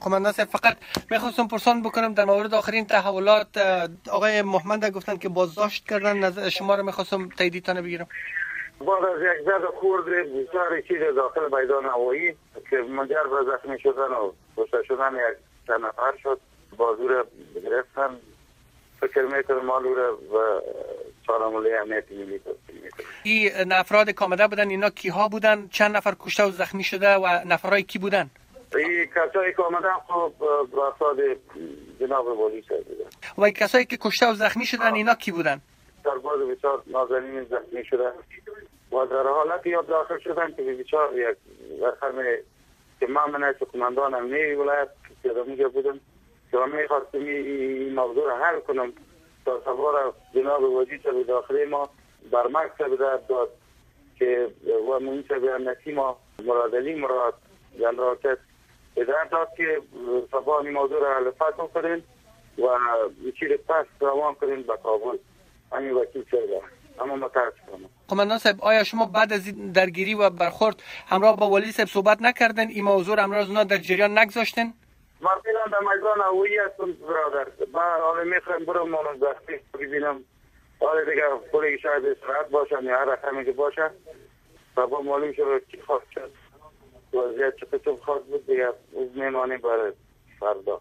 قماندان فقط می‌خواستم پرسان بکنم در مورد آخرین تحولات آقای محمد گفتن که بازداشت کردن نظر شما رو می‌خواستم تاییدیتان بگیرم. بعد از یک زد خورد بسیار چیز داخل میدان هوایی که منجر به زخمی شدن و کشته شدن یک چند نفر شد. بازو را گرفتن. فکر می‌کنم مالو را و سالمولی امنیت ملی این افراد کامده بودن اینا کیها بودن؟ چند نفر کشته و زخمی شده و نفرهای کی بودن؟ این کسایی که آمدن خب افراد جناب والی بودن. و کسایی که کشته و زخمی شدن اینا کی بودن؟ سرباز بسیار نازنین زخمی شدن. و در حالت یاد داخل شدن که بسیار یک رقم که من من از کماندان امنی ولایت که میگه بودم که من می‌خواستم این موضوع را حل کنم تا سوار جناب وزیر به داخلی ما بر مکتب داد که و منصب امنیتی ما مراد علی مراد جنرال هدایت داد که سبا این موضوع را حل فتح کنین و چیز پس روان کنین به کابل. همین وکیل شده اما متاسفم قماندان صاحب آیا شما بعد از درگیری و برخورد همراه با ولی صاحب صحبت نکردن این موضوع همراه از در جریان نگذاشتن من فعلا در میدان هوایی هستم برادر. من حالا می‌خوایم برم مانم دستی ببینم. حالا دیگه پولی شاید استراحت باشم یا هر رقمی که باشه. سبا معلوم شد چی خواست شد وضعیت قسم خواست بود دیگه میمانیم برای فردا.